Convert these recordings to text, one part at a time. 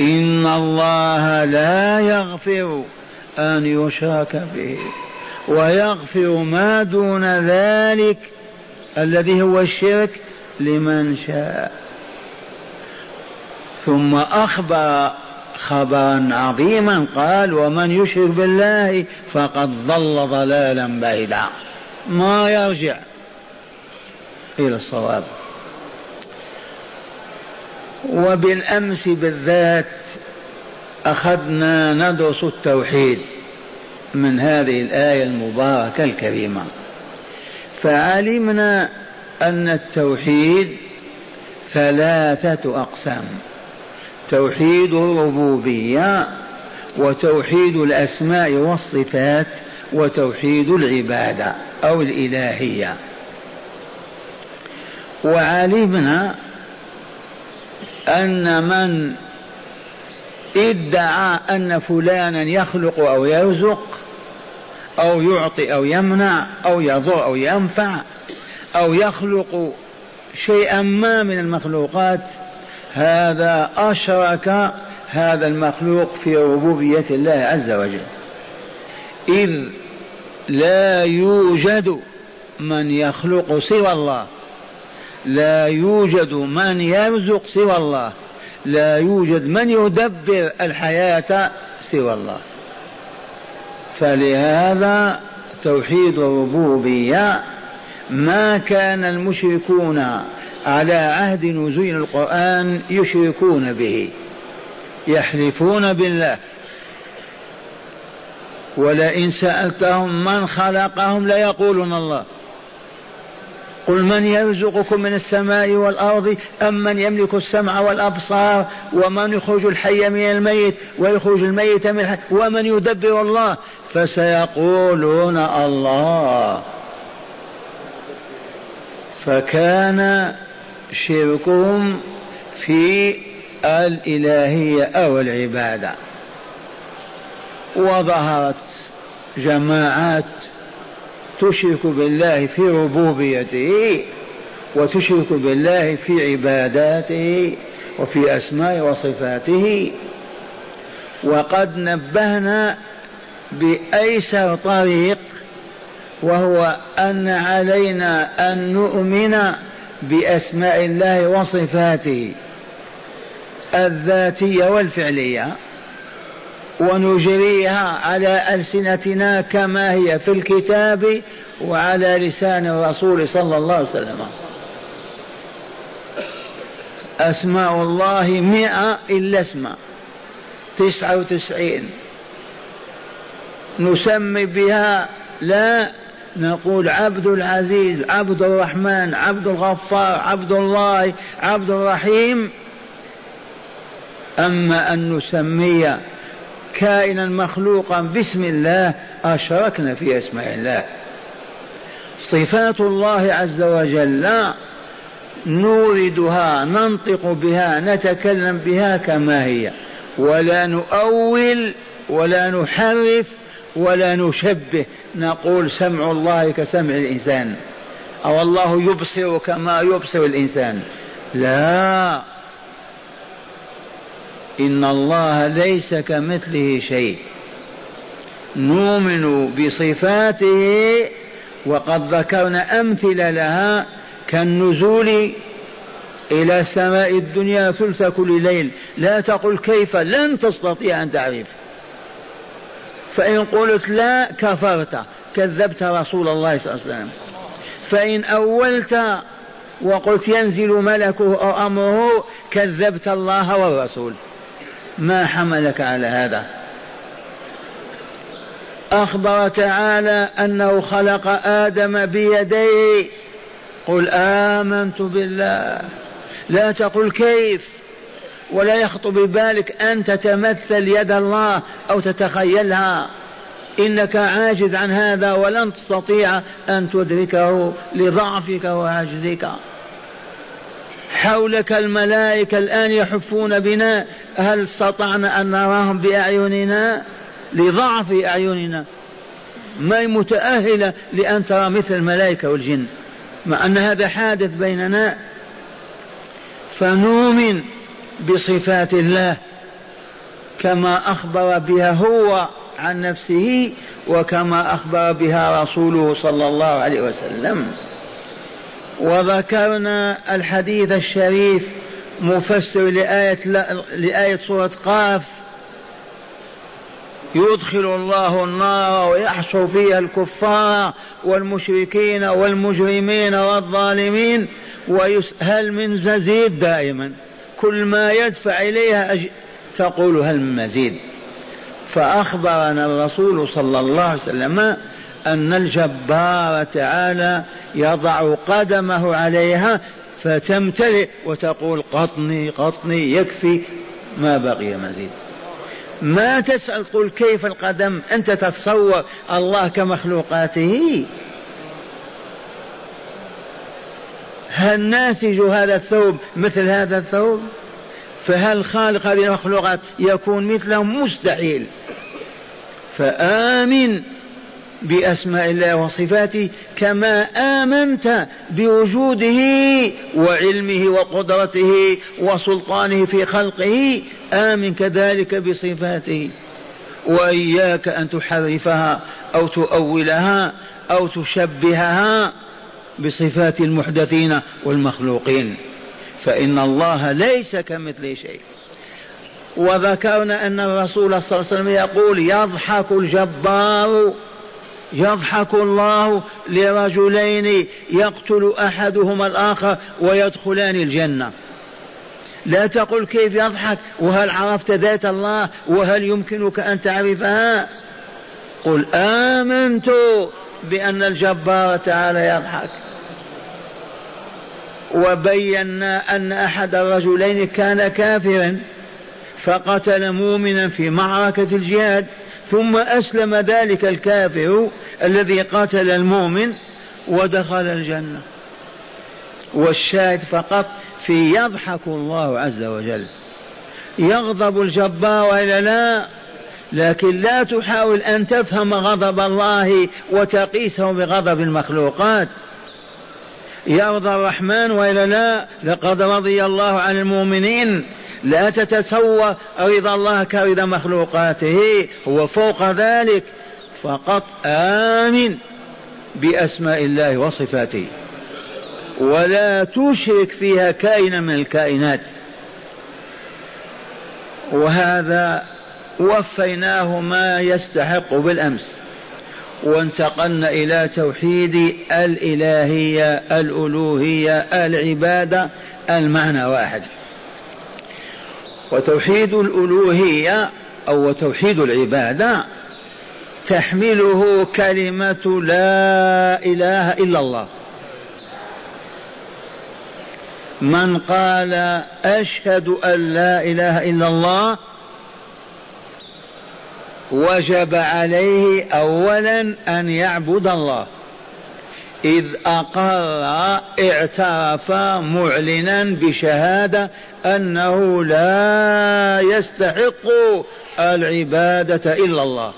إن الله لا يغفر أن يشرك به ويغفر ما دون ذلك الذي هو الشرك لمن شاء. ثم أخبر خبرا عظيما قال ومن يشرك بالله فقد ضل ضلالا بعيدا. ما يرجع إلى الصواب. وبالأمس بالذات أخذنا ندرس التوحيد من هذه الآية المباركة الكريمة. فعلمنا أن التوحيد ثلاثة أقسام توحيد الربوبية وتوحيد الأسماء والصفات وتوحيد العبادة أو الإلهية. وعلمنا أن من ادعى أن فلانا يخلق أو يرزق أو يعطي أو يمنع أو يضر أو ينفع أو يخلق شيئا ما من المخلوقات هذا أشرك هذا المخلوق في ربوبية الله عز وجل. إذ لا يوجد من يخلق سوى الله. لا يوجد من يرزق سوى الله. لا يوجد من يدبر الحياة سوى الله. فلهذا توحيد الربوبية ما كان المشركون على عهد نزول القرآن يشركون به. يحلفون بالله. ولئن سألتهم من خلقهم ليقولون الله. قل من يرزقكم من السماء والأرض أم من يملك السمع والأبصار ومن يخرج الحي من الميت ويخرج الميت من الحي ومن يدبر الله فسيقولون الله فكان شركهم في الإلهية أو العبادة وظهرت جماعات تشرك بالله في ربوبيته وتشرك بالله في عباداته وفي أسماء وصفاته. وقد نبهنا بأيسر طريق وهو أن علينا أن نؤمن بأسماء الله وصفاته الذاتية والفعلية. ونجريها على ألسنتنا كما هي في الكتاب وعلى لسان الرسول صلى الله عليه وسلم. أسماء الله مئة إلا اسم تسعة وتسعين. نسمي بها لا نقول عبد العزيز عبد الرحمن عبد الغفار عبد الله عبد الرحيم. أما أن نسمي كائنا مخلوقا باسم الله أشركنا في أسماء الله. صفات الله عز وجل نوردها ننطق بها نتكلم بها كما هي. ولا نؤول ولا نحرف ولا نشبه. نقول سمع الله كسمع الإنسان. أو الله يبصر كما يبصر الإنسان. لا. إن الله ليس كمثله شيء. نؤمن بصفاته وقد ذكرنا أمثلة لها كالنزول إلى السماء الدنيا ثلث كل ليل. لا تقل كيف لن تستطيع أن تعرف. فإن قلت لا كفرت كذبت رسول الله صلى الله عليه وسلم. فإن أولت وقلت ينزل ملكه أو أمره كذبت الله والرسول. ما حملك على هذا. أخبر تعالى أنه خلق آدم بيديه. قل آمنت بالله. لا تقل كيف. ولا يخطر ببالك أن تتمثل يد الله أو تتخيلها. إنك عاجز عن هذا ولن تستطيع أن تدركه لضعفك وعجزك حولك الملائكة الآن يحفون بنا. هل استطعنا أن نراهم بأعيننا؟ لضعف أعيننا. ما هي متأهلة لأن ترى مثل الملائكة والجن. مع أن هذا حادث بيننا. فنؤمن بصفات الله. كما أخبر بها هو عن نفسه وكما أخبر بها رسوله صلى الله عليه وسلم. وذكرنا الحديث الشريف مفسر لآية, لآية سورة قاف. يدخل الله النار ويحشر فيها الكفار والمشركين والمجرمين والظالمين وهل من مزيد دائما؟ كل ما يدفع إليها أج... تقول هل من مزيد. فأخبرنا الرسول صلى الله عليه وسلم أن الجبار تعالى يضع قدمه عليها فتمتلئ وتقول قطني قطني يكفي. ما بقي مزيد. ما تسأل قل كيف القدم؟ أنت تتصور الله كمخلوقاته. هل ناسج هذا الثوب مثل هذا الثوب؟ فهل خالق هذه المخلوقات يكون مثلهم؟ مستحيل. فآمن. بأسماء الله وصفاته كما آمنت بوجوده وعلمه وقدرته وسلطانه في خلقه. آمن كذلك بصفاته. وإياك أن تحرفها أو تؤولها أو تشبهها بصفات المحدثين والمخلوقين. فإن الله ليس كمثله شيء. وذكرنا أن الرسول صلى الله عليه وسلم يقول يضحك الجبار يضحك الله لرجلين يقتل أحدهما الآخر ويدخلان الجنة. لا تقل كيف يضحك وهل عرفت ذات الله وهل يمكنك أن تعرفها؟ قل آمنت بأن الجبار تعالى يضحك. وبينا أن أحد الرجلين كان كافرا فقتل مؤمنا في معركة الجهاد. ثم أسلم ذلك الكافر الذي قتل المؤمن ودخل الجنة. والشاهد فقط في يضحك الله عز وجل. يغضب الجبار والا لا لكن لا تحاول أن تفهم غضب الله وتقيسه بغضب المخلوقات. يرضى الرحمن والا لا لقد رضي الله عن المؤمنين. لا تتصور رضا الله كرضا مخلوقاته. هو فوق ذلك. فقط آمن بأسماء الله وصفاته. ولا تشرك فيها كائنا من الكائنات. وهذا وفيناه ما يستحق بالأمس. وانتقلنا إلى توحيد الإلهية الألوهية العبادة المعنى واحد. وتوحيد الألوهية أو توحيد العبادة تحمله كلمة لا إله إلا الله. من قال أشهد أن لا إله إلا الله وجب عليه أولا أن يعبد الله. إذ أقر اعترف معلنا بشهادة أنه لا يستحق العبادة إلا الله.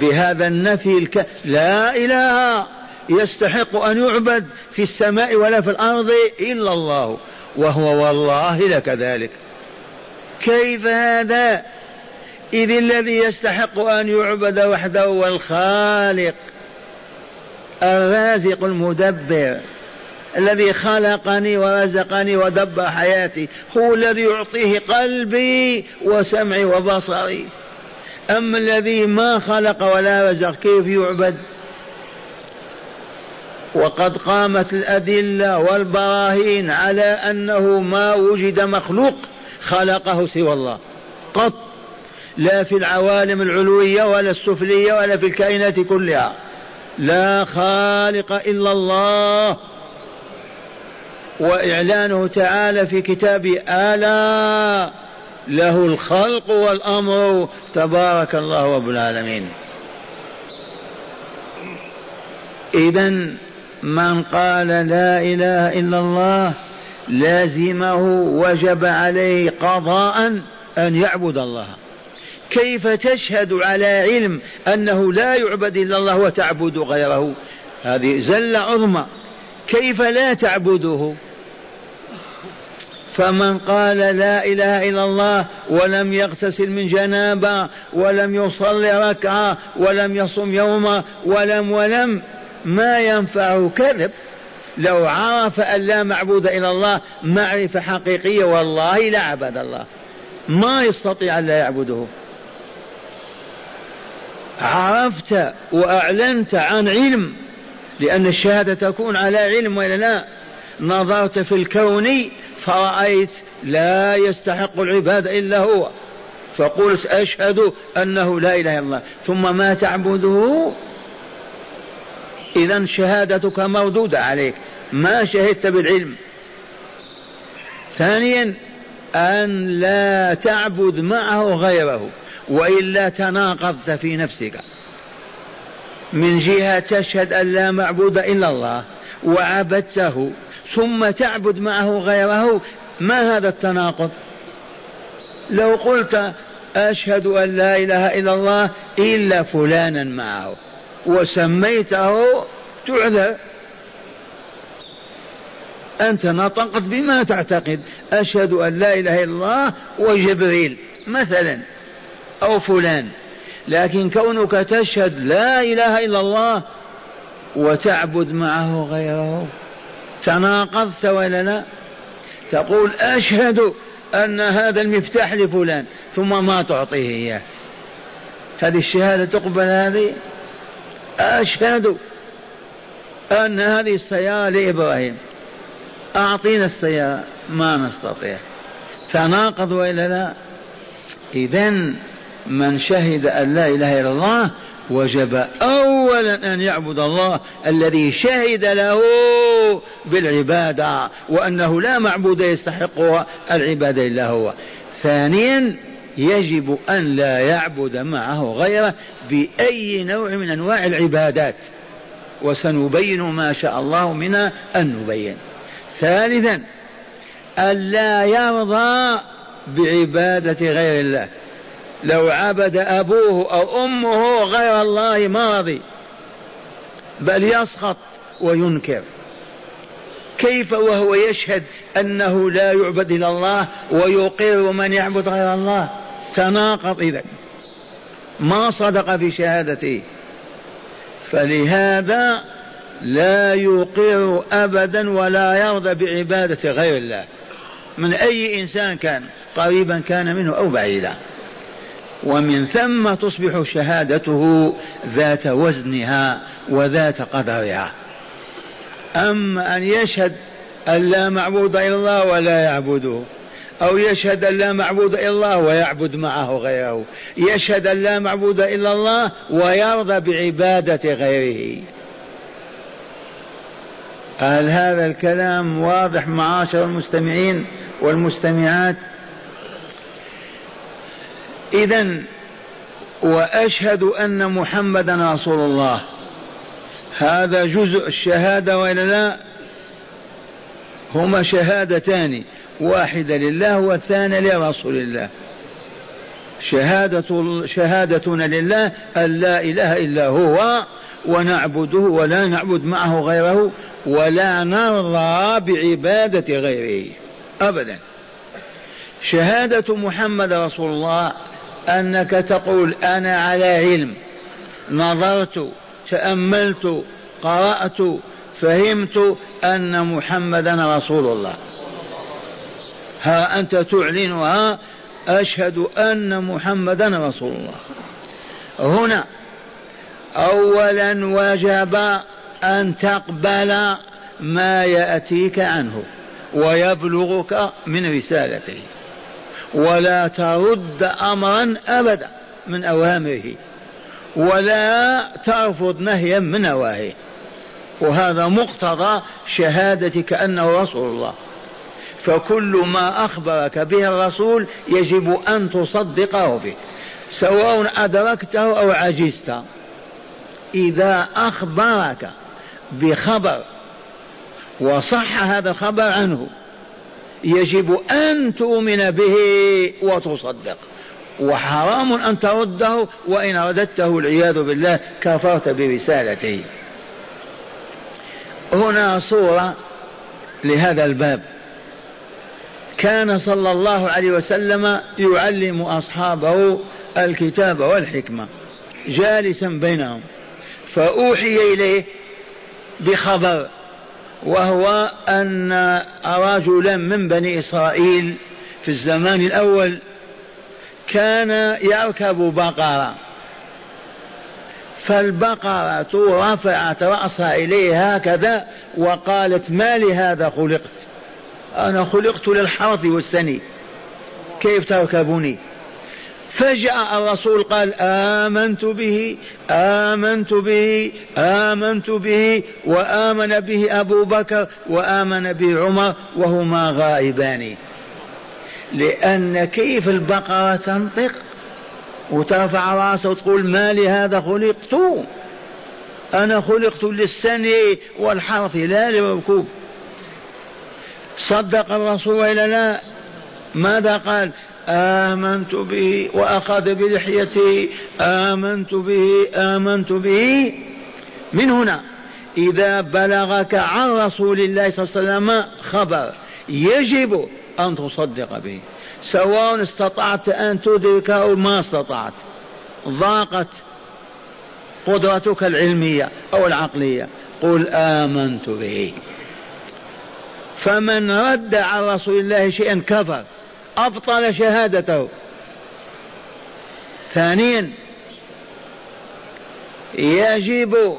بهذا النفي الك... لا إله يستحق أن يعبد في السماء ولا في الأرض إلا الله وهو والله لكذلك. كيف هذا؟ إذ الذي يستحق أن يعبد وحده هو الخالق. الرازق المدبر الذي خلقني ورزقني ودبر حياتي هو الذي يعطيه قلبي وسمعي وبصري. أما الذي ما خلق ولا رزق كيف يعبد؟ وقد قامت الأدلة والبراهين على أنه ما وجد مخلوق خلقه سوى الله. قط. لا في العوالم العلوية ولا السفلية ولا في الكائنات كلها. لا خالق إلا الله. وإعلانه تعالى في كتاب ألا له الخلق والأمر. تبارك الله رب العالمين. إذا من قال لا إله إلا الله لازمه وجب عليه قضاء أن يعبد الله. كيف تشهد على علم أنه لا يعبد إلا الله وتعبد غيره؟ هذه زلة عظمى. كيف لا تعبده؟ فمن قال لا إله إلا الله ولم يغتسل من جنابة ولم يصلي ركعة ولم يصم يوما ولم ولم ما ينفعه كذب؟ لو عرف أن لا معبود إلا الله معرفة حقيقية والله لعبد الله. ما يستطيع أن لا يعبده. عرفت وأعلنت عن علم لأن الشهادة تكون على علم ولا لا؟ نظرت في الكون فرأيت لا يستحق العبادة إلا هو فقلت أشهد أنه لا إله إلا الله. ثم ما تعبده؟ إذا شهادتك مردودة عليك ما شهدت بالعلم. ثانيا أن لا تعبد معه غيره. وإلا تناقضت في نفسك. من جهة تشهد أن لا معبود إلا الله وعبدته ثم تعبد معه غيره ما هذا التناقض؟ لو قلت أشهد أن لا إله إلا الله إلا فلانا معه وسميته تعذر. أنت نطقت بما تعتقد. أشهد أن لا إله إلا الله وجبريل مثلا. أو فلان. لكن كونك تشهد لا إله إلا الله وتعبد معه غيره تناقضت ولا لا؟ تقول أشهد أن هذا المفتاح لفلان ثم ما تعطيه إياه. هذه الشهادة تقبل هذه؟ أشهد أن هذه السيارة لإبراهيم. أعطينا السيارة ما نستطيع. تناقض وإلا لا؟ إذا من شهد أن لا إله إلا الله وجب أولا أن يعبد الله الذي شهد له بالعبادة وأنه لا معبود يستحق العبادة إلا هو. ثانيا يجب أن لا يعبد معه غيره بأي نوع من أنواع العبادات. وسنبين ما شاء الله منا أن نبين. ثالثا ألا يرضى بعبادة غير الله. لو عبد أبوه أو أمه غير الله ما رضي بل يسخط وينكر. كيف وهو يشهد أنه لا يعبد إلا الله ويقر من يعبد غير الله؟ تناقض إذا. ما صدق في شهادته. فلهذا لا يقر أبدا ولا يرضى بعبادة غير الله. من أي إنسان كان؟ قريبا كان منه أو بعيدا. ومن ثم تصبح شهادته ذات وزنها وذات قدرها. أما أن يشهد أن لا معبود إلا الله ولا يعبده أو يشهد أن لا معبود إلا الله ويعبد معه غيره يشهد أن لا معبود إلا الله ويرضى بعبادة غيره. هل هذا الكلام واضح معاشر المستمعين والمستمعات؟ إذا وأشهد أن محمدا رسول الله. هذا جزء الشهادة وإلا لا؟ هما شهادتان واحدة لله والثانية لرسول الله. شهادة شهادتنا لله أن لا إله إلا هو ونعبده ولا نعبد معه غيره ولا نرضى بعبادة غيره. أبدا. شهادة محمد رسول الله أنك تقول أنا على علم نظرت تأملت قرأت فهمت أن محمدا رسول الله. ها أنت تعلنها أشهد أن محمدا رسول الله. هنا أولا وجب أن تقبل ما يأتيك عنه ويبلغك من رسالته. ولا ترد امرا ابدا من أوامره ولا ترفض نهيا من نواهيه. وهذا مقتضى شهادتك أنه رسول الله. فكل ما أخبرك به الرسول يجب أن تصدقه به سواء أدركته أو عجزت إذا أخبرك بخبر وصح هذا الخبر عنه يجب أن تؤمن به وتصدق. وحرام أن ترده وإن رددته والعياذ بالله كفرت برسالته. هنا صورة لهذا الباب. كان صلى الله عليه وسلم يعلم أصحابه الكتاب والحكمة جالسا بينهم. فأوحي إليه بخبر. وهو أن رجلا من بني إسرائيل في الزمان الأول كان يركب بقرة. فالبقرة رفعت رأسها إليه هكذا وقالت ما لهذا خلقت؟ أنا خلقت للحرث والسني كيف تركبني فجاء الرسول قال آمنت به آمنت به آمنت به وآمن به أبو بكر وآمن به عمر وهما غائبان. لأن كيف البقرة تنطق؟ وترفع راسها وتقول ما لهذا خلقت؟ أنا خلقت للسن والحرث لا للركوب. صدق الرسول وإلا لا؟ ماذا قال؟ آمنت به وأخذ بلحيته آمنت به آمنت به. من هنا إذا بلغك عن رسول الله صلى الله عليه وسلم خبر يجب أن تصدق به. سواء استطعت أن تدركه أو ما استطعت. ضاقت قدرتك العلمية أو العقلية. قل آمنت به. فمن رد عن رسول الله شيئا كفر. أبطل شهادته. ثانيا يجب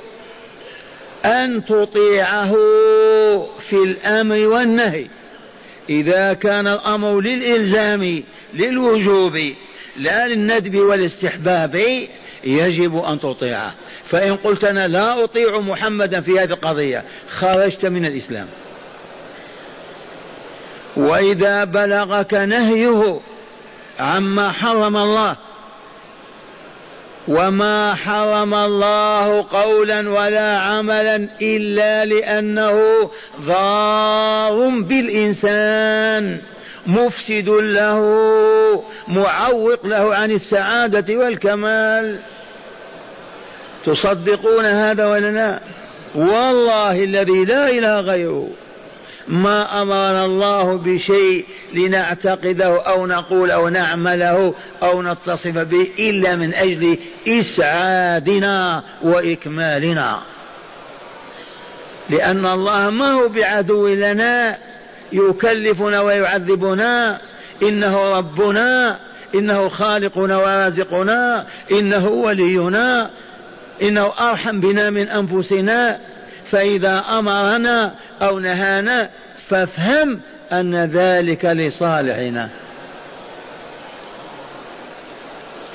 أن تطيعه في الأمر والنهي. إذا كان الأمر للإلزام للوجوب لا للندب والاستحباب يجب أن تطيعه. فإن قلت أنا لا أطيع محمدا في هذه القضية خرجت من الإسلام. وإذا بلغك نهيه عما حرم الله وما حرم الله قولا ولا عملا إلا لأنه ضار بالإنسان مفسد له معوق له عن السعادة والكمال. تصدقون هذا ولا لا؟ والله الذي لا إله غيره. ما أمرنا الله بشيء لنعتقده أو نقول أو نعمله أو نتصف به إلا من أجل إسعادنا وإكمالنا. لأن الله ما هو بعدو لنا يكلفنا ويعذبنا. إنه ربنا إنه خالقنا ورازقنا إنه ولينا إنه أرحم بنا من أنفسنا. فإذا أمرنا أو نهانا فافهم أن ذلك لصالحنا.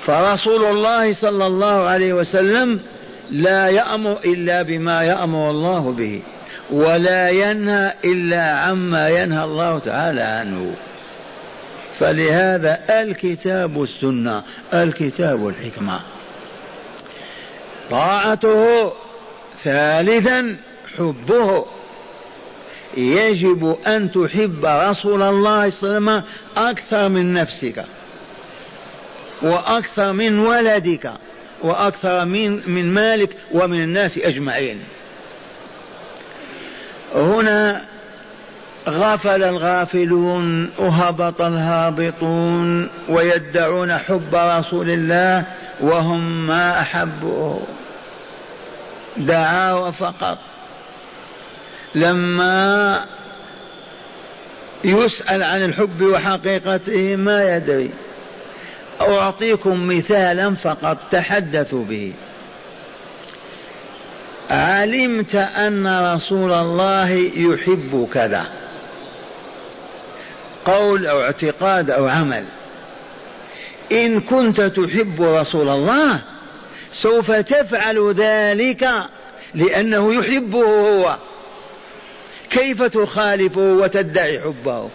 فرسول الله صلى الله عليه وسلم لا يأمر إلا بما يأمر الله به ولا ينهى إلا عما ينهى الله تعالى عنه. فلهذا الكتاب السنة الكتاب الحكمة. طاعته ثالثا حبه. يجب أن تحب رسول الله صلى الله عليه وسلم أكثر من نفسك وأكثر من ولدك وأكثر من من مالك ومن الناس أجمعين. هنا غفل الغافلون وهبط الهابطون ويدعون حب رسول الله وهم ما أحبوه. دعاوى فقط لما يسأل عن الحب وحقيقته ما يدري. أعطيكم مثالا فقط تحدثوا به. علمت أن رسول الله يحب كذا. قول أو اعتقاد أو عمل. إن كنت تحب رسول الله سوف تفعل ذلك لأنه يحبه هو. كيف تخالفه وتدعي حبه؟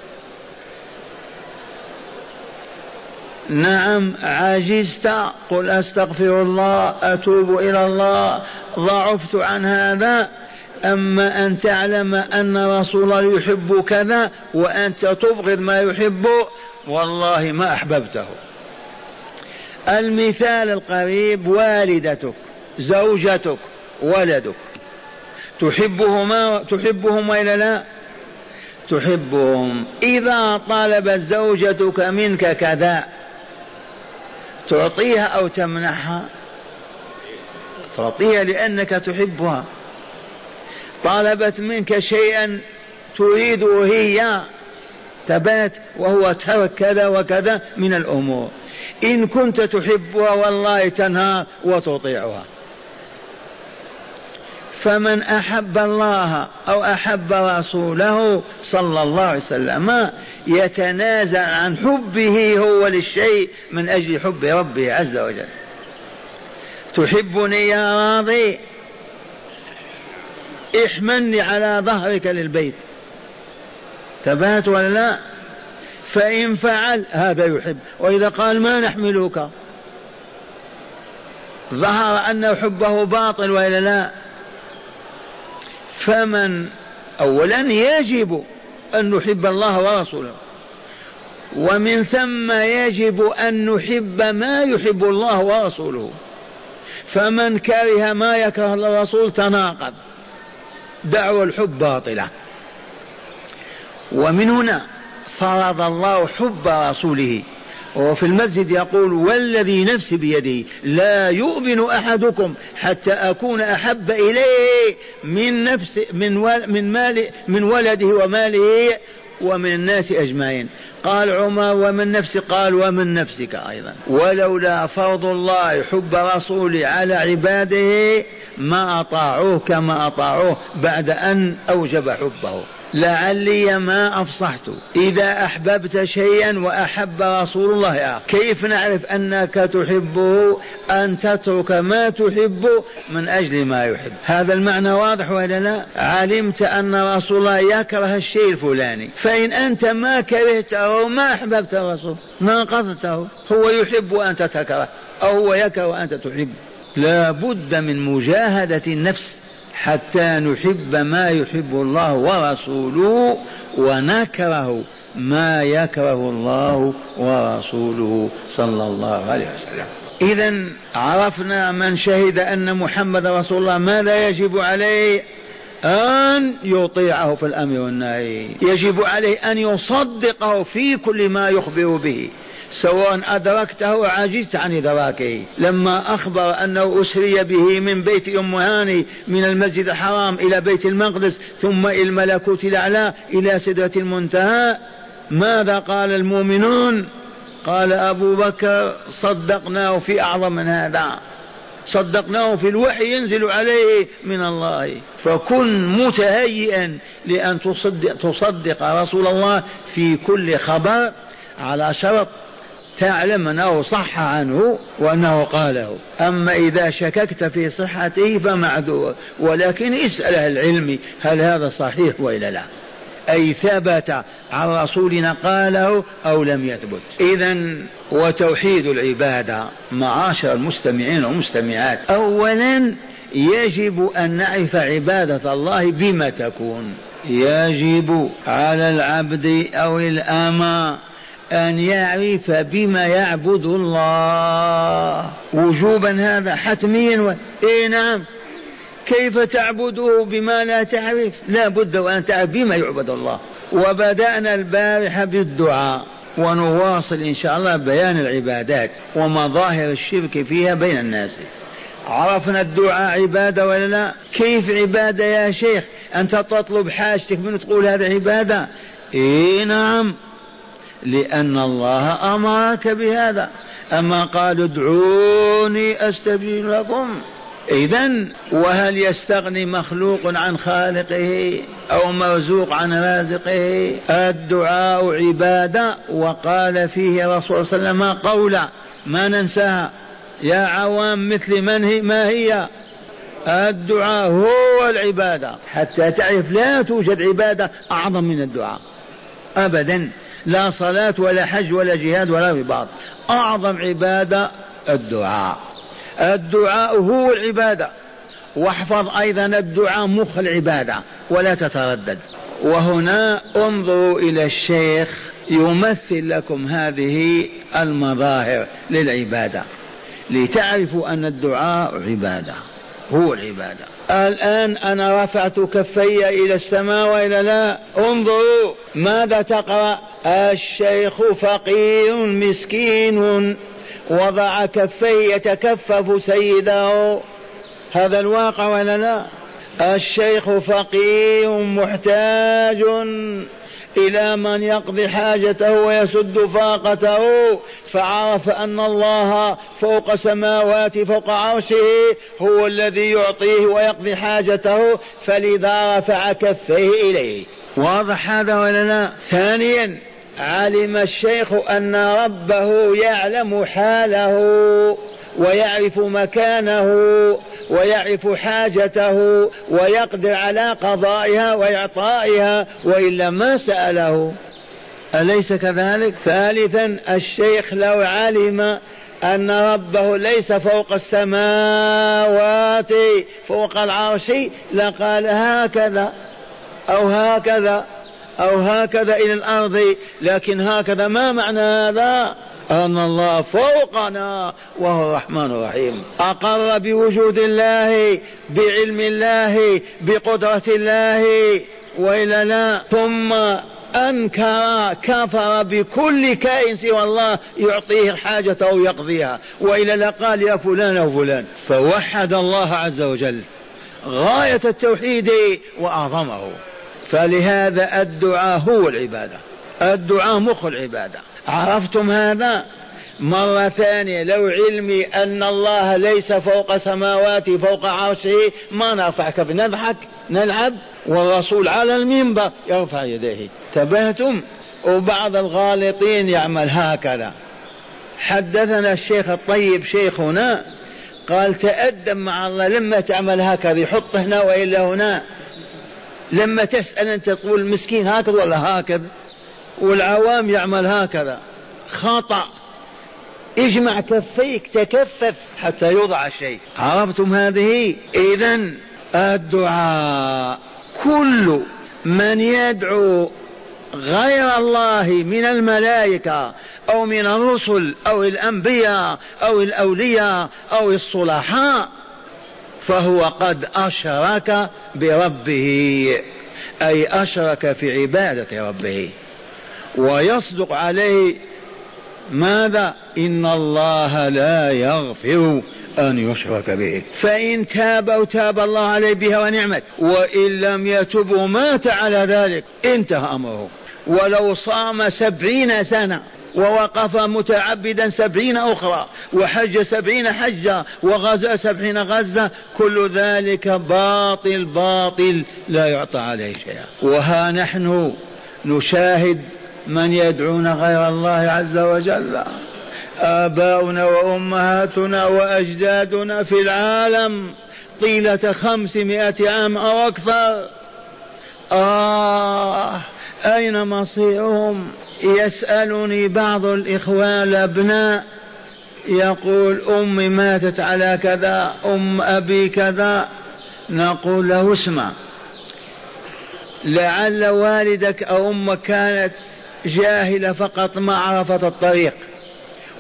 نعم عجزت. قل أستغفر الله أتوب إلى الله. ضعفت عن هذا. أما أن تعلم أن رسول الله يحب كذا وأنت تبغض ما يحب والله ما أحببته. المثال القريب والدتك زوجتك ولدك. تحبهما تحبهم وإلا لا؟ تحبهم. إذا طلبت زوجتك منك كذا تعطيها أو تمنحها؟ تعطيها لأنك تحبها. طلبت منك شيئا تريده هي تبات وهو ترك كذا وكذا من الأمور. إن كنت تحبها والله تنهار وتطيعها. فمن أحب الله أو أحب رسوله صلى الله عليه وسلم يتنازع عن حبه هو للشيء من أجل حب ربه عز وجل. تحبني يا راضي؟ احملني على ظهرك للبيت. ثبات ولا لا؟ فإن فعل هذا يحب. وإذا قال ما نحملك؟ ظهر أن حبه باطل وإلا لا؟ فمن أولا يجب أن نحب الله ورسوله ومن ثم يجب أن نحب ما يحب الله ورسوله. فمن كره ما يكره الرسول تناقض. دعوى الحب باطلة. ومن هنا فرض الله حب رسوله. وفي المسجد يقول والذي نفسي بيده لا يؤمن أحدكم حتى أكون أحب إليه من نفس من من مال من ولده وماله ومن الناس أجمعين. قال عمر ومن نفسي قال ومن نفسك أيضا. ولولا فرض الله حب رسوله على عباده ما أطاعوه كما أطاعوه بعد أن أوجب حبه. لعلي ما أفصحت. إذا أحببت شيئا وأحب رسول الله آخر. كيف نعرف أنك تحبه أن تترك ما تحب من أجل ما يحب؟ هذا المعنى واضح ولا لا؟ علمت أن رسول الله يكره الشيء الفلاني. فإن أنت ما كرهته ما أحببت الرسول ناقضته. هو يحب وأنت تكره أو هو يكره وأنت تحب. لا بد من مجاهدة النفس. حتى نحب ما يحب الله ورسوله ونكره ما يكره الله ورسوله صلى الله عليه وسلم. إذا عرفنا من شهد أن محمد رسول الله ما لا يجب عليه أن يطيعه في الأمر والنهي. يجب عليه أن يصدقه في كل ما يخبر به. سواء أدركته أو عجزت عن إدراكه. لما أخبر أنه أسري به من بيت أم هاني من المسجد الحرام إلى بيت المقدس ثم إلى الملكوت الأعلى إلى سدرة المنتهى ماذا قال المؤمنون؟ قال أبو بكر صدقناه في أعظم من هذا. صدقناه في الوحي ينزل عليه من الله. فكن متهيئا لأن تصدق, تصدق رسول الله في كل خبر على شرط تعلم أنه صح عنه وأنه قاله. أما إذا شككت في صحته فمعذور ولكن اسأل أهل العلم هل هذا صحيح وإلا لا. أي ثبت عن رسولنا قاله أو لم يثبت. إذا وتوحيد العبادة معاشر المستمعين والمستمعات. أولا يجب أن نعرف عبادة الله بما تكون. يجب على العبد أو الأمة أن يعرف بما يعبد الله. وجوبا هذا حتميا و... إيه نعم. كيف تعبده بما لا تعرف؟ لا بد وأن تعرف بما يعبد الله. وبدأنا البارحة بالدعاء. ونواصل إن شاء الله بيان العبادات ومظاهر الشرك فيها بين الناس. عرفنا الدعاء عبادة ولا لا؟ كيف عبادة يا شيخ؟ أنت تطلب حاجتك من تقول هذا عبادة؟ إيه نعم. لأن الله أمرك بهذا. أما قال ادعوني أستجيب لكم. إذا وهل يستغني مخلوق عن خالقه أو مرزوق عن رازقه؟ الدعاء عبادة. وقال فيه رسول صلى الله عليه وسلم قولا ما ننساها. يا عوام مثل من هي ما هي؟ الدعاء هو العبادة. حتى تعرف لا توجد عبادة أعظم من الدعاء. أبدا. لا صلاة ولا حج ولا جهاد ولا رباط. أعظم عبادة الدعاء. الدعاء هو العبادة. واحفظ أيضا الدعاء مخ العبادة ولا تتردد. وهنا انظروا إلى الشيخ يمثل لكم هذه المظاهر للعبادة. لتعرفوا أن الدعاء عبادة. هو العبادة. الآن أنا رفعت كفي إلى السماء وإلى لا انظروا ماذا تقرأ. الشيخ فقير مسكين وضع كفيه يتكفف سيده. هذا الواقع ولا لا الشيخ فقير محتاج. إلى من يقضي حاجته ويسد فاقته فعرف أن الله فوق سماوات فوق عرشه هو الذي يعطيه ويقضي حاجته فلذا رفع كفيه إليه. واضح هذا ولا لا؟ ثانيا علم الشيخ أن ربه يعلم حاله ويعرف مكانه. ويعرف حاجته ويقدر على قضائها وإعطائها وإلا ما سأله. أليس كذلك؟ ثالثا الشيخ لو علم أن ربه ليس فوق السماوات فوق العرش لقال هكذا أو هكذا أو هكذا إلى الأرض لكن هكذا ما معنى هذا؟ أن الله فوقنا وهو الرحمن الرحيم. أقر بوجود الله بعلم الله بقدرة الله وإلا لا ثم أنكر كفر بكل كائن سوى الله يعطيه حاجته ويقضيها وإلا لا قال يا فلان أو فلان. فوحد الله عز وجل غاية التوحيد وأعظمه. فلهذا الدعاء هو العبادة. الدعاء مخ العبادة. عرفتم هذا؟ مرة ثانية لو علمي أن الله ليس فوق سماواته فوق عرشه ما نرفع كف نضحك؟ نلعب؟ والرسول على المنبر يرفع يديه. انتبهتم؟ وبعض الغالطين يعمل هكذا. حدثنا الشيخ الطيب شيخنا قال تأدب مع الله لما تعمل هكذا يحط هنا وإلا هنا. لما تسأل أنت تقول مسكين هكذا ولا هكذا؟ والعوام يعمل هكذا. خطأ. اجمع كفيك تكفف حتى يوضع الشيء عرفتم هذه؟ إذا الدعاء. كل من يدعو غير الله من الملائكة أو من الرسل أو الأنبياء أو الأولياء أو الصلحاء فهو قد أشرك بربه أي أشرك في عبادة ربه. ويصدق عليه ماذا؟ إن الله لا يغفر أن يشرك به. فإن تاب أو تاب الله عليه بها ونعمت وإن لم يتب ومات على ذلك انتهى أمره. ولو صام سبعين سنة ووقف متعبدا سبعين أخرى وحج سبعين حجة وغزا سبعين غزة كل ذلك باطل باطل لا يعطى عليه شيئا. وها نحن نشاهد من يدعون غير الله عز وجل. آباؤنا وأمهاتنا وأجدادنا في العالم طيلة خمسمائة عام أو أكثر. آه أين مصيرهم؟ يسألني بعض الإخوان الأبناء. يقول أمي ماتت على كذا أم أبي كذا. نقول له اسمع لعل والدك أو أمك كانت جاهلة فقط ما عرفت الطريق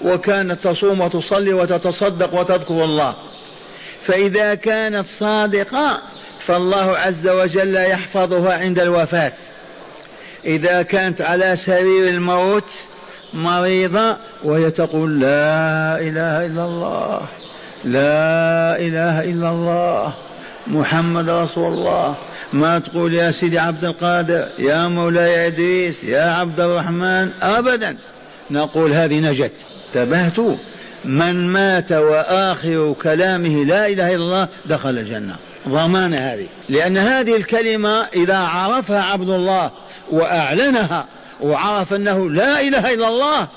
وكانت تصوم وتصلي وتتصدق وتذكر الله. فإذا كانت صادقة فالله عز وجل يحفظها عند الوفاة. إذا كانت على سرير الموت مريضة وهي تقول لا إله إلا الله لا إله إلا الله محمد رسول الله. ما تقول يا سيدي عبد القادر يا مولاي إدريس يا عبد الرحمن أبدا. نقول هذه نجت. انتبهت؟ من مات وآخر كلامه لا إله إلا الله دخل الجنة. ضمان هذه. لأن هذه الكلمة إذا عرفها عبد الله وأعلنها وعرف أنه لا إله إلا الله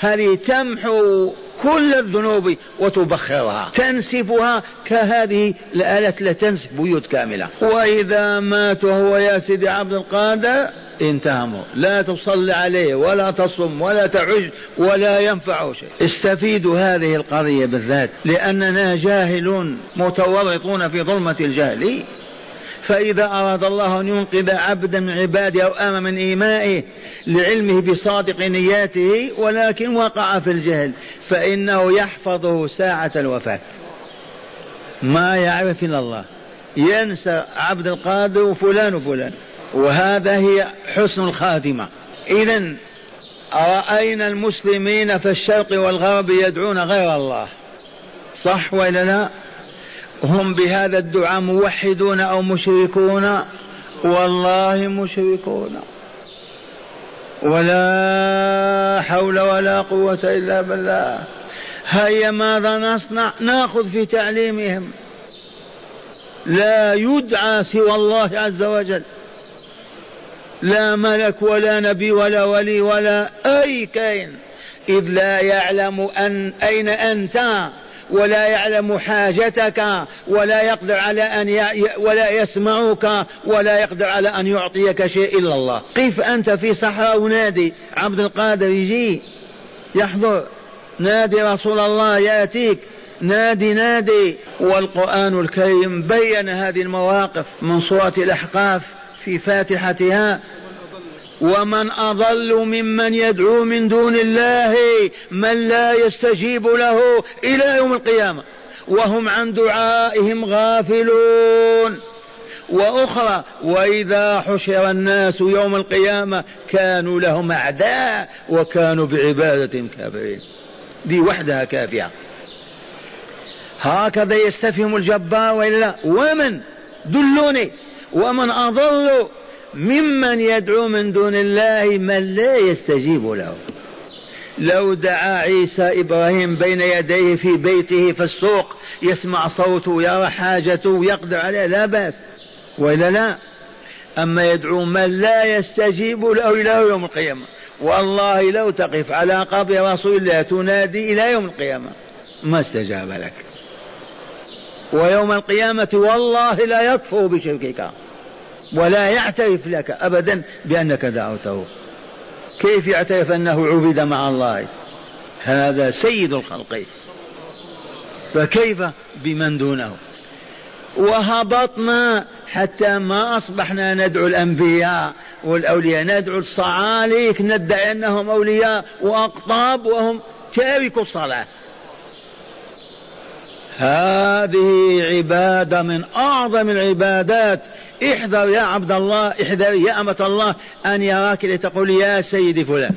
هذه تمحو كل الذنوب وتبخرها. تنسفها كهذه الآلة التي تنسف بيوت كاملة. وإذا مات وهو يا سيدي عبد القادر انتهى لا تصلي عليه ولا تصم ولا تعج ولا ينفع شيء. استفيدوا هذه القضية بالذات لأننا جاهلون متورطون في ظلمة الجهل. فإذا أراد الله أن ينقذ عبدا من عباده أو أمم من إيمائه لعلمه بصادق نياته ولكن وقع في الجهل فإنه يحفظه ساعة الوفاة. ما يعرف إلا الله. ينسى عبد القادر وفلان وفلان. وهذا هي حسن الخاتمة إذا رأينا المسلمين في الشرق والغرب يدعون غير الله. صح ولا لا؟ هم بهذا الدعاء موحدون أو مشركون؟ والله مشركون. ولا حول ولا قوة إلا بالله. هيا ماذا نصنع؟ نأخذ في تعليمهم. لا يدعى سوى الله عز وجل. لا ملك ولا نبي ولا ولي ولا أي كائن. إذ لا يعلم أن أين أنت. ولا يعلم حاجتك ولا يقدر على أن ي... ولا يسمعك ولا يقدر على أن يعطيك شيء إلا الله. قف أنت في صحراء ونادي؟ عبد القادر يجي يحضر. نادي رسول الله يأتيك. نادي نادي. والقرآن الكريم بين هذه المواقف من سورة الأحقاف في فاتحتها. ومن أضل ممن يدعو من دون الله من لا يستجيب له إلى يوم القيامة. وهم عن دعائهم غافلون. وأخرى وإذا حشر الناس يوم القيامة كانوا لهم أعداء وكانوا بعبادة كافرين. دي وحدها كافية. هكذا يستفهم الجبار وإلا ومن؟ دلوني. ومن أضل ممن يدعو من دون الله من لا يستجيب له. لو دعا عيسى إبراهيم بين يديه في بيته في السوق يسمع صوته يرى حاجته يقدر عليه لا بأس. وإلا لا. أما يدعو من لا يستجيب له إلى يوم القيامة. والله لو تقف على قبر رسول الله تنادي إلى يوم القيامة. ما استجاب لك. ويوم القيامة والله لا يكفر بشركك. ولا يعترف لك أبدا بأنك دعوته. كيف يعترف أنه عبد مع الله؟ هذا سيد الخلق. فكيف بمن دونه؟ وهبطنا حتى ما أصبحنا ندعو الأنبياء والأولياء ندعو الصعاليك ندعي أنهم أولياء وأقطاب وهم تاركوا الصلاة. هذه عبادة من أعظم العبادات. احذر يا عبد الله احذر يا أمة الله أن يراك لتقول يا سيدي فلان.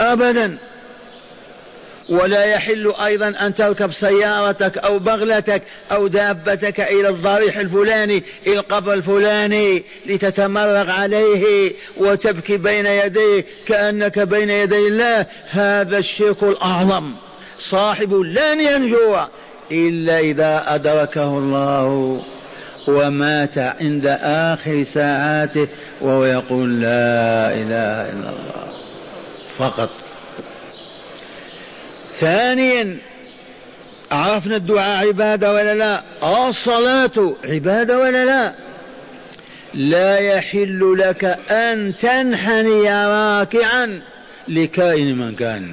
أبدا. ولا يحل أيضا أن تركب سيارتك أو بغلتك أو دابتك إلى الضريح الفلاني إلى القبر الفلاني لتتمرغ عليه وتبكي بين يديه كأنك بين يدي الله. هذا الشرك الأعظم. صاحب لن ينجو. إلا إذا أدركه الله ومات عند آخر ساعاته وهو يقول لا إله إلا الله. فقط. ثانيا عرفنا الدعاء عبادة ولا لا؟ الصلاة عبادة ولا لا؟ لا يحل لك أن تنحني راكعا لكائن من كان.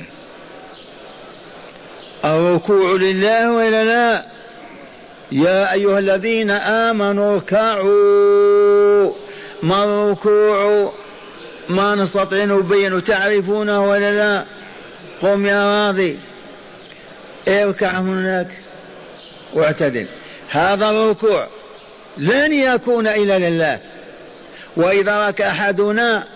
الركوع لله ولا لا؟ يا أيها الذين آمنوا اركعوا. ما الركوع؟ ما نستطيع نبين تعرفونه ولا لا؟ قم يا راضي. اركع هناك. واعتدل. هذا الركوع لن يكون إلا لله. وإذا ركع أحدنا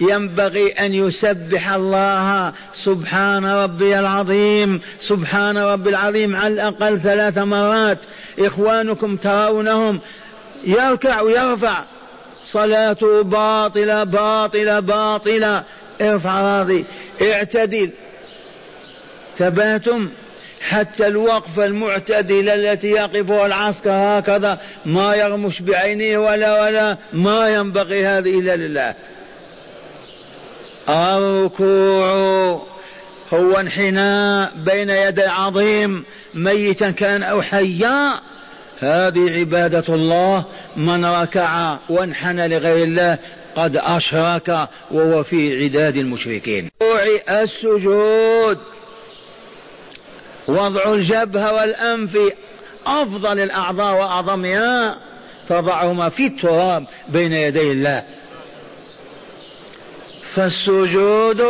ينبغي أن يسبح الله سبحان ربي العظيم سبحان ربي العظيم على الأقل ثلاث مرات. إخوانكم ترونهم. يركع ويرفع. صلاته باطلة باطلة باطلة. ارفع راضي. اعتدل. ثباتم حتى الوقفة المعتدلة التي يقفها العسكر هكذا ما يغمش بعينيه ولا ولا ما ينبغي هذه إلا لله. الركوع هو انحناء بين يدي عظيم ميتا كان أو حيا. هذه عبادة الله من ركع وانحنى لغير الله قد أشرك وهو في عداد المشركين. السجود. وضع الجبهة والأنف أفضل الأعضاء وأعظمها. تضعهما في التراب بين يدي الله. فالسجود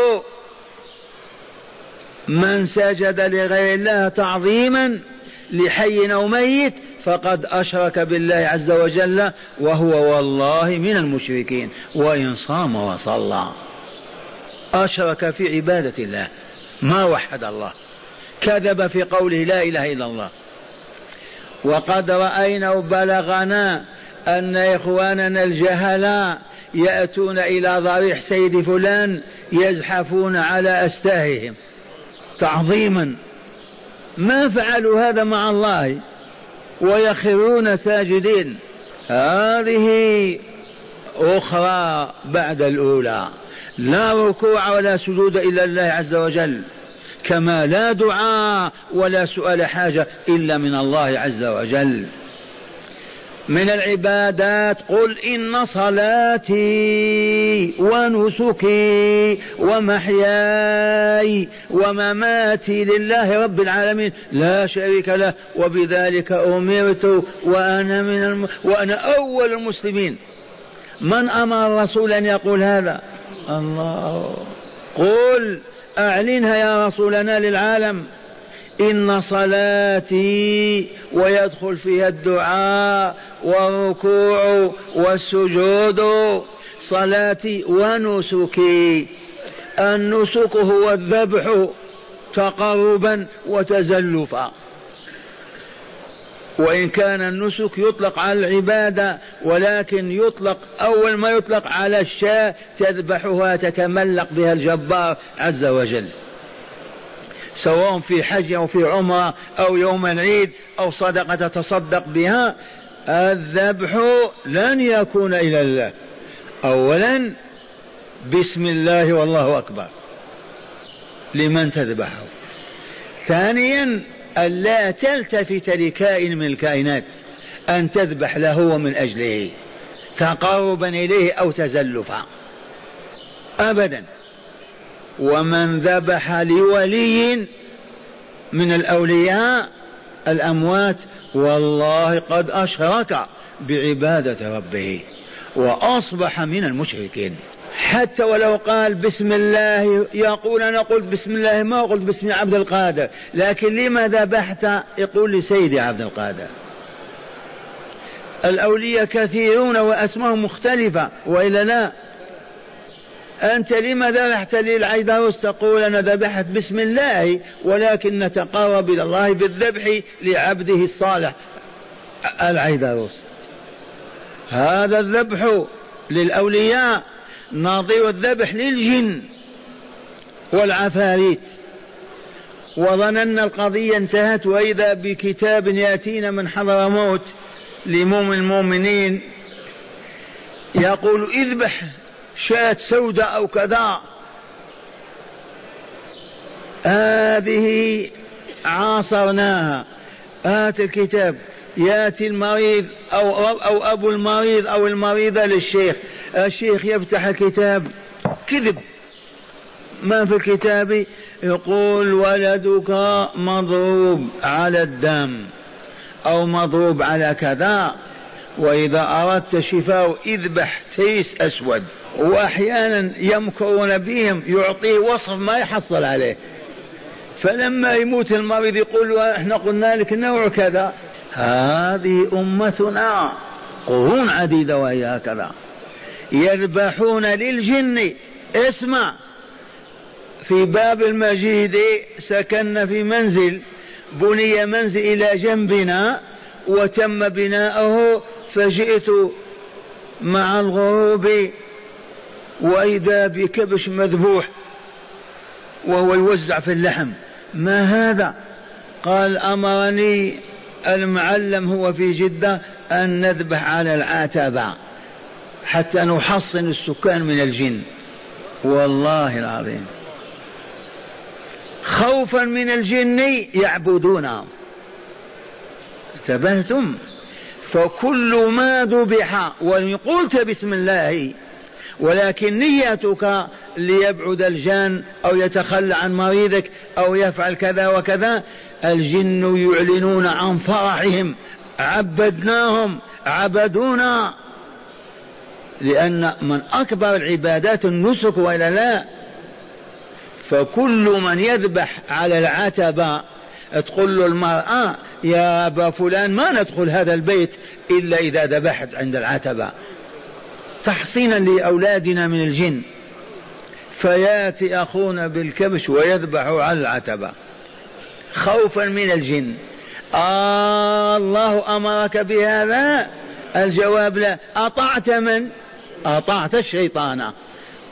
من سجد لغير الله تعظيما لحي أو ميت فقد أشرك بالله عز وجل وهو والله من المشركين وإن صام وصلى. أشرك في عبادة الله. ما وحد الله. كذب في قوله لا إله إلا الله. وقد رأينا وبلغنا أن إخواننا الجهلاء يأتون إلى ضريح سيد فلان يزحفون على أستاههم. تعظيما. ما فعلوا هذا مع الله ويخرون ساجدين. هذه أخرى بعد الأولى. لا ركوع ولا سجود إلا الله عز وجل. كما لا دعاء ولا سؤال حاجة إلا من الله عز وجل. من العبادات قل إن صلاتي ونسكي ومحياي ومماتي لله رب العالمين لا شريك له وبذلك أمرت وأنا من الم... وأنا أول المسلمين. من أمر الرسول أن يقول هذا؟ الله. قل أعلنها يا رسولنا للعالم. إن صلاتي ويدخل فيها الدعاء والركوع والسجود صلاتي ونسكي. النسك هو الذبح تقربا وتزلفا. وإن كان النسك يطلق على العبادة ولكن يطلق أول ما يطلق على الشاة تذبحها تتملق بها الجبار عز وجل. سواء في حج أو في عمرة أو يوم العيد أو صدقة تتصدق بها الذبح لن يكون إلى الله. أولا بسم الله والله أكبر. لمن تذبحه. ثانيا ألا تلتفت لكائن من الكائنات أن تذبح له ومن أجله تقربا إليه أو تزلفا أبدا. ومن ذبح لولي من الأولياء الأموات والله قد أشرك بعبادة ربه وأصبح من المشركين. حتى ولو قال بسم الله يقول أنا قلت بسم الله ما قلت باسم عبد القادر لكن لما ذبحت يقول لسيدي عبد القادر. الأولياء كثيرون وأسماءهم مختلفة وإلا لا. أنت لما ذبحت لي العيدروس تقول أنا ذبحت بسم الله ولكن نتقرب إلى الله بالذبح لعبده الصالح. العيدروس هذا الذبح للأولياء نظير الذبح للجن والعفاريت. وظننا القضية انتهت وإذا بكتاب يأتينا من حضر موت لمؤمن المؤمنين يقول اذبح شاة سوداء أو كذا. هذه عاصرناها. هات الكتاب. ياتي المريض أو أو أبو المريض أو المريضة للشيخ. الشيخ يفتح الكتاب. كذب. ما في الكتاب؟ يقول ولدك مضروب على الدم أو مضروب على كذا. وإذا أردت شفاء إذبح تيس أسود. وأحيانا يمكرون بهم يعطيه وصف ما يحصل عليه. فلما يموت المريض يقول إحنا قلنا لك نوع كذا. هذه أمتنا. قرون عديدة وهي هكذا. يذبحون للجن. اسمع. في باب المجيد سكن في منزل بني منزل إلى جنبنا وتم بناؤه فجئت مع الغروب وإذا بكبش مذبوح وهو يوزع في اللحم. ما هذا؟ قال أمرني المعلم هو في جدة أن نذبح على العتبة حتى نحصن السكان من الجن. والله العظيم. خوفا من الجن يعبدونهم انتبهتم؟ فكل ما ذبح وإن قلت بسم الله ولكن نيتك ليبعد الجان أو يتخلى عن مريضك أو يفعل كذا وكذا الجن يعلنون عن فرحهم عبدناهم عبدونا. لأن من أكبر العبادات النسك وإلا لا فكل من يذبح على العتبة تقول له المرأة يا أبا فلان ما ندخل هذا البيت إلا إذا ذبحت عند العتبة. تحصينا لأولادنا من الجن. فياتي أخونا بالكبش ويذبح على العتبة. خوفا من الجن. آه الله أمرك بهذا؟ الجواب لا. أطعت من؟ أطعت الشيطان.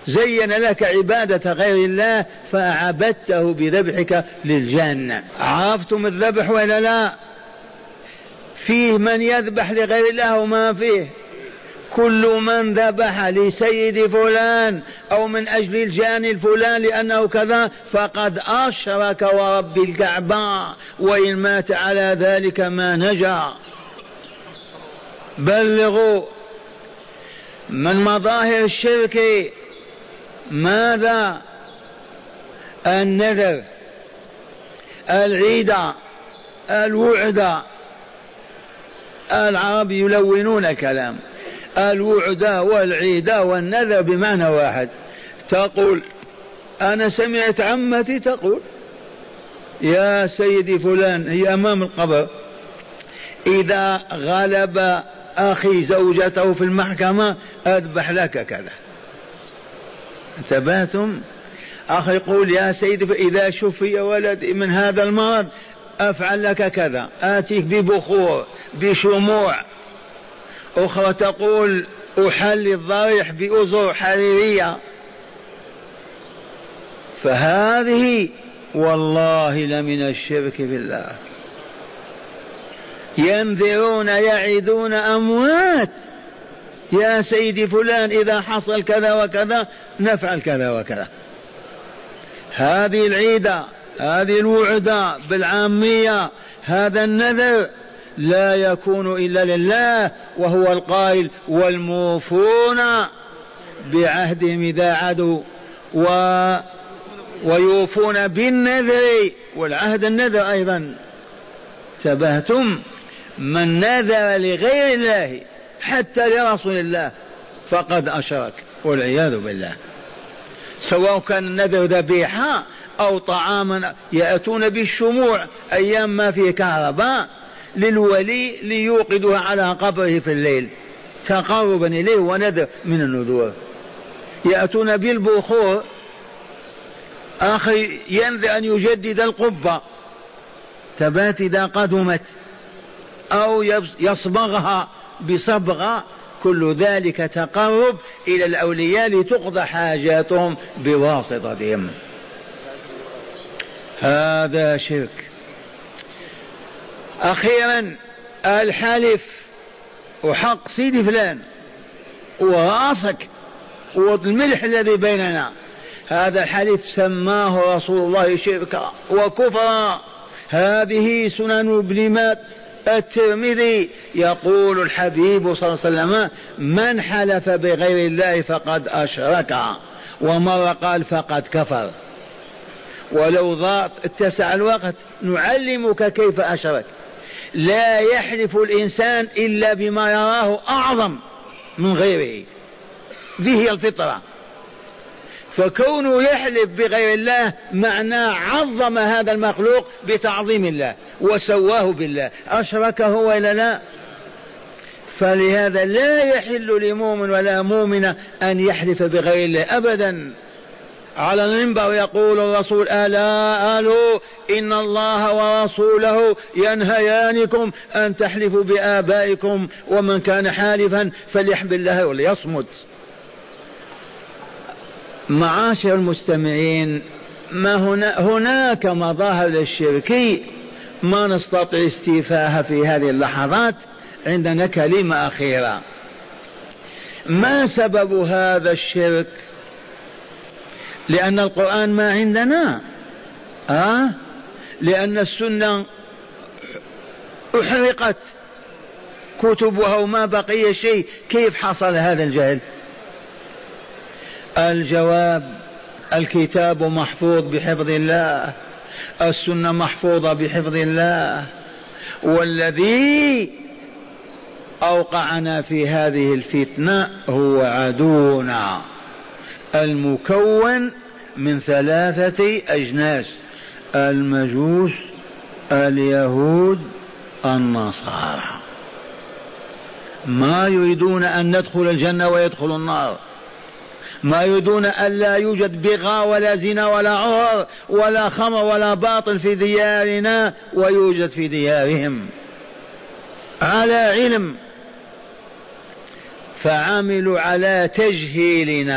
زين لك عبادة غير الله فعبدته بذبحك للجنة. عرفتم الذبح ولا لا؟ فيه من يذبح لغير الله وما فيه. كل من ذبح لسيد فلان أو من أجل الجاني الفلان لأنه كذا فقد أشرك ورب الكعبة وإن مات على ذلك ما نجا. بلغوا من مظاهر الشرك ماذا النذر العيد الوعد؟ العرب يلونون الكلام الوعد والعيد والنذر بمعنى واحد. تقول أنا سمعت عمتي تقول يا سيدي فلان هي أمام القبر إذا غلب أخي زوجته في المحكمة أذبح لك كذا. انتبهتم أخ يقول يا سيدي إذا شفي ولدي من هذا المرض أفعل لك كذا. آتيك ببخور بشموع. أخرى تقول أحل الضريح بأزر حريرية. فهذه والله لمن الشرك بالله. ينذرون يعدون أموات. يا سيدي فلان إذا حصل كذا وكذا نفعل كذا وكذا. هذه العيدة هذه الوعدة بالعامية هذا النذر لا يكون إلا لله وهو القائل والموفون بعهدهم إذا عدوا و ويوفون بالنذر والعهد النذر أيضا. تبهتم من نذر لغير الله. حتى لرسول الله. فقد أشرك والعياذ بالله. سواء كان النذر ذبيحة أو طعاما يأتون بالشموع أيام ما فيه كهرباء للولي ليوقدها على قبره في الليل. تقربا إليه ونذر من النذور. يأتون بالبخور. آخر ينذر أن يجدد القبة. تبات إذا قدمت أو يصبغها. بصبغة كل ذلك تقرب إلى الأولياء لتقضى حاجاتهم بواسطتهم. هذا شرك. أخيرا الحلف وحق سيدي فلان وراسك والملح الذي بيننا. هذا الحلف سماه رسول الله شركا وكفرا. هذه سنن ابن الترمذي يقول الحبيب صلى الله عليه وسلم من حلف بغير الله فقد أشرك ومرة قال فقد كفر. ولو ضاق اتسع الوقت نعلمك كيف أشرك. لا يحلف الإنسان إلا بما يراه أعظم من غيره. ذي هي الفطرة. فكونه يحلف بغير الله معناه عظم هذا المخلوق بتعظيم الله وسواه بالله. أشركه ولا لا؟ فلهذا لا يحل لمؤمن ولا مؤمنة أن يحلف بغير الله أبدا. على المنبر يقول الرسول ألا ألو إن الله ورسوله ينهيانكم أن تحلفوا بآبائكم ومن كان حالفا فليحب الله وليصمت. معاشر المستمعين ما هنا هناك مظاهر للشرك. ما نستطيع استيفاها في هذه اللحظات عندنا كلمة أخيرة. ما سبب هذا الشرك؟ لأن القرآن ما عندنا. أه؟ لأن السنة أحرقت كتبها وما بقي شيء. كيف حصل هذا الجهل؟ الجواب الكتاب محفوظ بحفظ الله السنة محفوظة بحفظ الله. والذي أوقعنا في هذه الفتنة هو عدونا المكون من ثلاثة أجناس المجوس اليهود النصارى. ما يريدون أن ندخل الجنة ويدخل النار. ما يريدون أن لا يوجد بغاء ولا زنا ولا عهر ولا خمر ولا باطل في ديارنا ويوجد في ديارهم. على علم. فعملوا على تجهيلنا.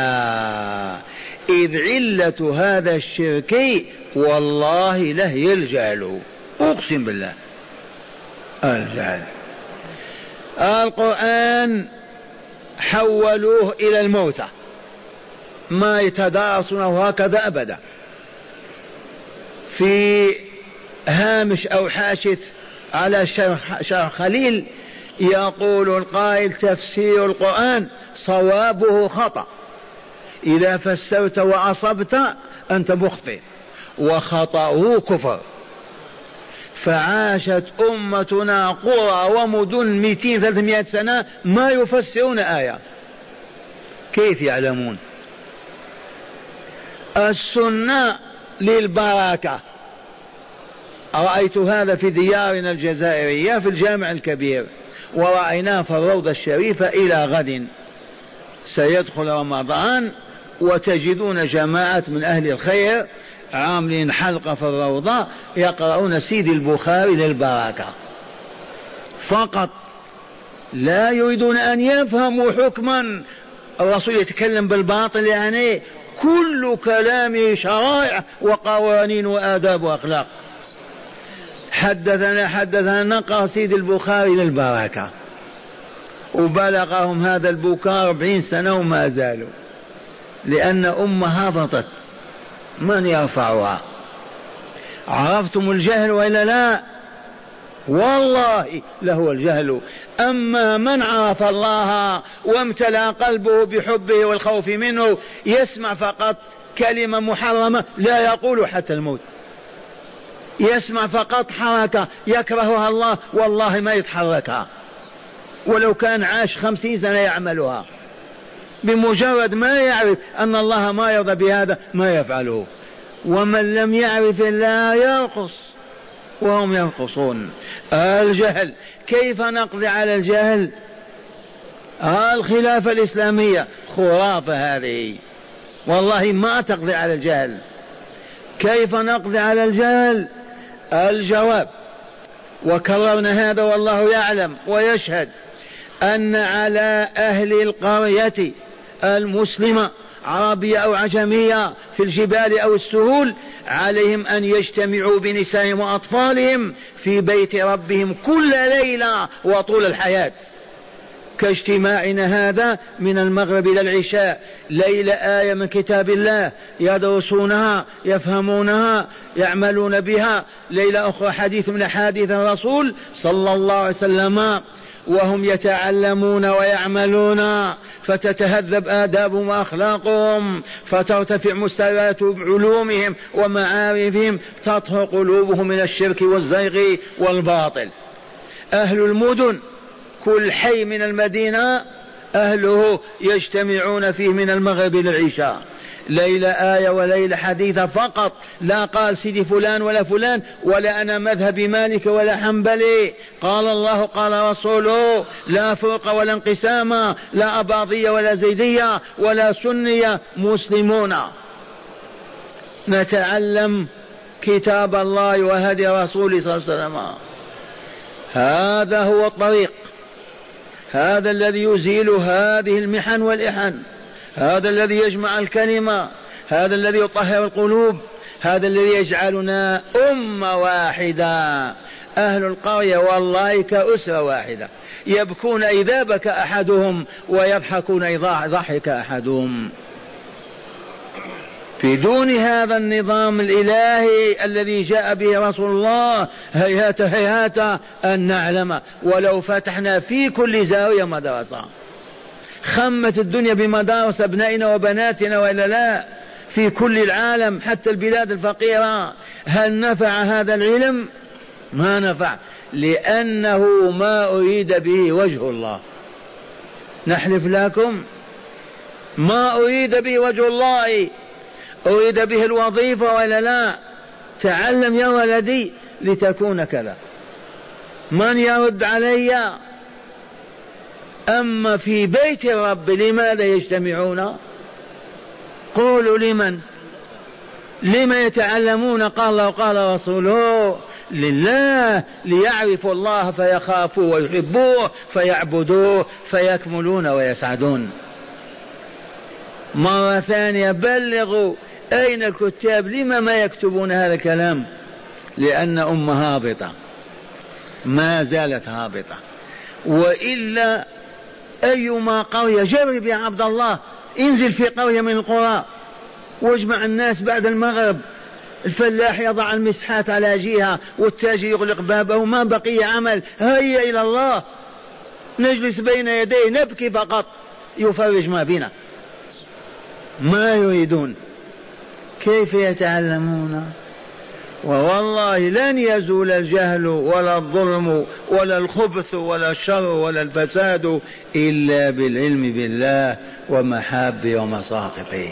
إذ علة هذا الشرك والله له الجهل أقسم بالله. الجهل. القرآن حولوه إلى الموتى. ما يتدارسونه هكذا أبدا. في هامش أو حاشث على شرح خليل يقول القائل تفسير القرآن صوابه خطأ. إذا فسرت وأصبت أنت مخطئ. وخطأه كفر. فعاشت أمتنا قرى ومدن 200 300 سنة ما يفسرون آية. كيف يعلمون؟ السنة للبركة. رأيت هذا في ديارنا الجزائرية في الجامع الكبير ورأيناه في الروضة الشريفة إلى غد. سيدخل رمضان وتجدون جماعة من أهل الخير عاملين حلقة في الروضة يقرؤون سيد البخاري للبركة. فقط لا يريدون أن يفهموا حكما. الرسول يتكلم بالباطل يعني كل كلامه شرائع وقوانين وآداب وأخلاق. حدثنا حدثنا نقرأ سيد البخاري للبركة. وبلغهم هذا البكاء أربعين سنة وما زالوا. لأن أمة هبطت. من يرفعها؟ عرفتم الجهل وإلا لا؟ والله له الجهل. أما من عرف الله وامتلأ قلبه بحبه والخوف منه يسمع فقط كلمة محرمة لا يقول حتى الموت. يسمع فقط حركة يكرهها الله والله ما يتحركها. ولو كان عاش خمسين سنة يعملها. بمجرد ما يعرف أن الله ما يرضى بهذا ما يفعله. ومن لم يعرف الله يرقص. وهم ينقصون. الجهل كيف نقضي على الجهل؟ الخلافة الإسلامية خرافة هذه. والله ما تقضي على الجهل. كيف نقضي على الجهل؟ الجواب وكررنا هذا والله يعلم ويشهد أن على أهل القرية المسلمة عربية أو عجمية في الجبال أو السهول عليهم أن يجتمعوا بنسائهم وأطفالهم في بيت ربهم كل ليلة وطول الحياة. كاجتماعنا هذا من المغرب إلى العشاء. ليلة آية من كتاب الله يدرسونها يفهمونها يعملون بها. ليلة أخرى حديث من أحاديث الرسول صلى الله عليه وسلم وهم يتعلمون ويعملون فتتهذب آدابهم وأخلاقهم فترتفع مستويات علومهم ومعارفهم تطهر قلوبهم من الشرك والزيغ والباطل. أهل المدن كل حي من المدينة أهله يجتمعون فيه من المغرب إلى العشاء ليلة آية وليلة حديثة فقط. لا قال سيدي فلان ولا فلان ولا أنا مذهب مالك ولا حنبلي. قال الله قال رسوله لا فرق ولا انقسام لا أباضية ولا زيدية ولا سنية مسلمون. نتعلم كتاب الله وهدي رسوله صلى الله عليه وسلم. هذا هو الطريق. هذا الذي يزيل هذه المحن والإحن. هذا الذي يجمع الكلمة هذا الذي يطهر القلوب هذا الذي يجعلنا أمة واحدة. أهل القرية والله كأسرة واحدة. يبكون إذا بكى أحدهم ويضحكون إذا ضحك أحدهم. بدون هذا النظام الإلهي الذي جاء به رسول الله هيهات هيهات أن نعلم. ولو فتحنا في كل زاوية مدرسة. خمت الدنيا بمدارس أبنائنا وبناتنا وإلا لا. في كل العالم حتى البلاد الفقيرة. هل نفع هذا العلم؟ ما نفع. لأنه ما أريد به وجه الله. نحلف لكم. ما أريد به وجه الله. أريد به الوظيفة ولا لا. تعلم يا ولدي لتكون كذا. من يرد علي؟ أما في بيت الرب لماذا يجتمعون؟ قولوا لمن؟ لما يتعلمون قال الله وقال رسوله لله ليعرفوا الله فيخافوا ويحبوه فيعبدوه فيكملون ويسعدون. مرة ثانية بلغوا أين الكتاب؟ لما ما يكتبون هذا الكلام؟ لأن أم هابطة. ما زالت هابطة. وإلا أيما قرية جرب يا عبد الله انزل في قرية من القرى. واجمع الناس بعد المغرب. الفلاح يضع المسحات على جهة والتاجر يغلق بابه ما بقي عمل. هيا إلى الله. نجلس بين يديه نبكي فقط. يفرج ما بنا. ما يريدون. كيف يتعلمون؟ ووالله لن يزول الجهل ولا الظلم ولا الخبث ولا الشر ولا الفساد إلا بالعلم بالله ومحابه ومساقطه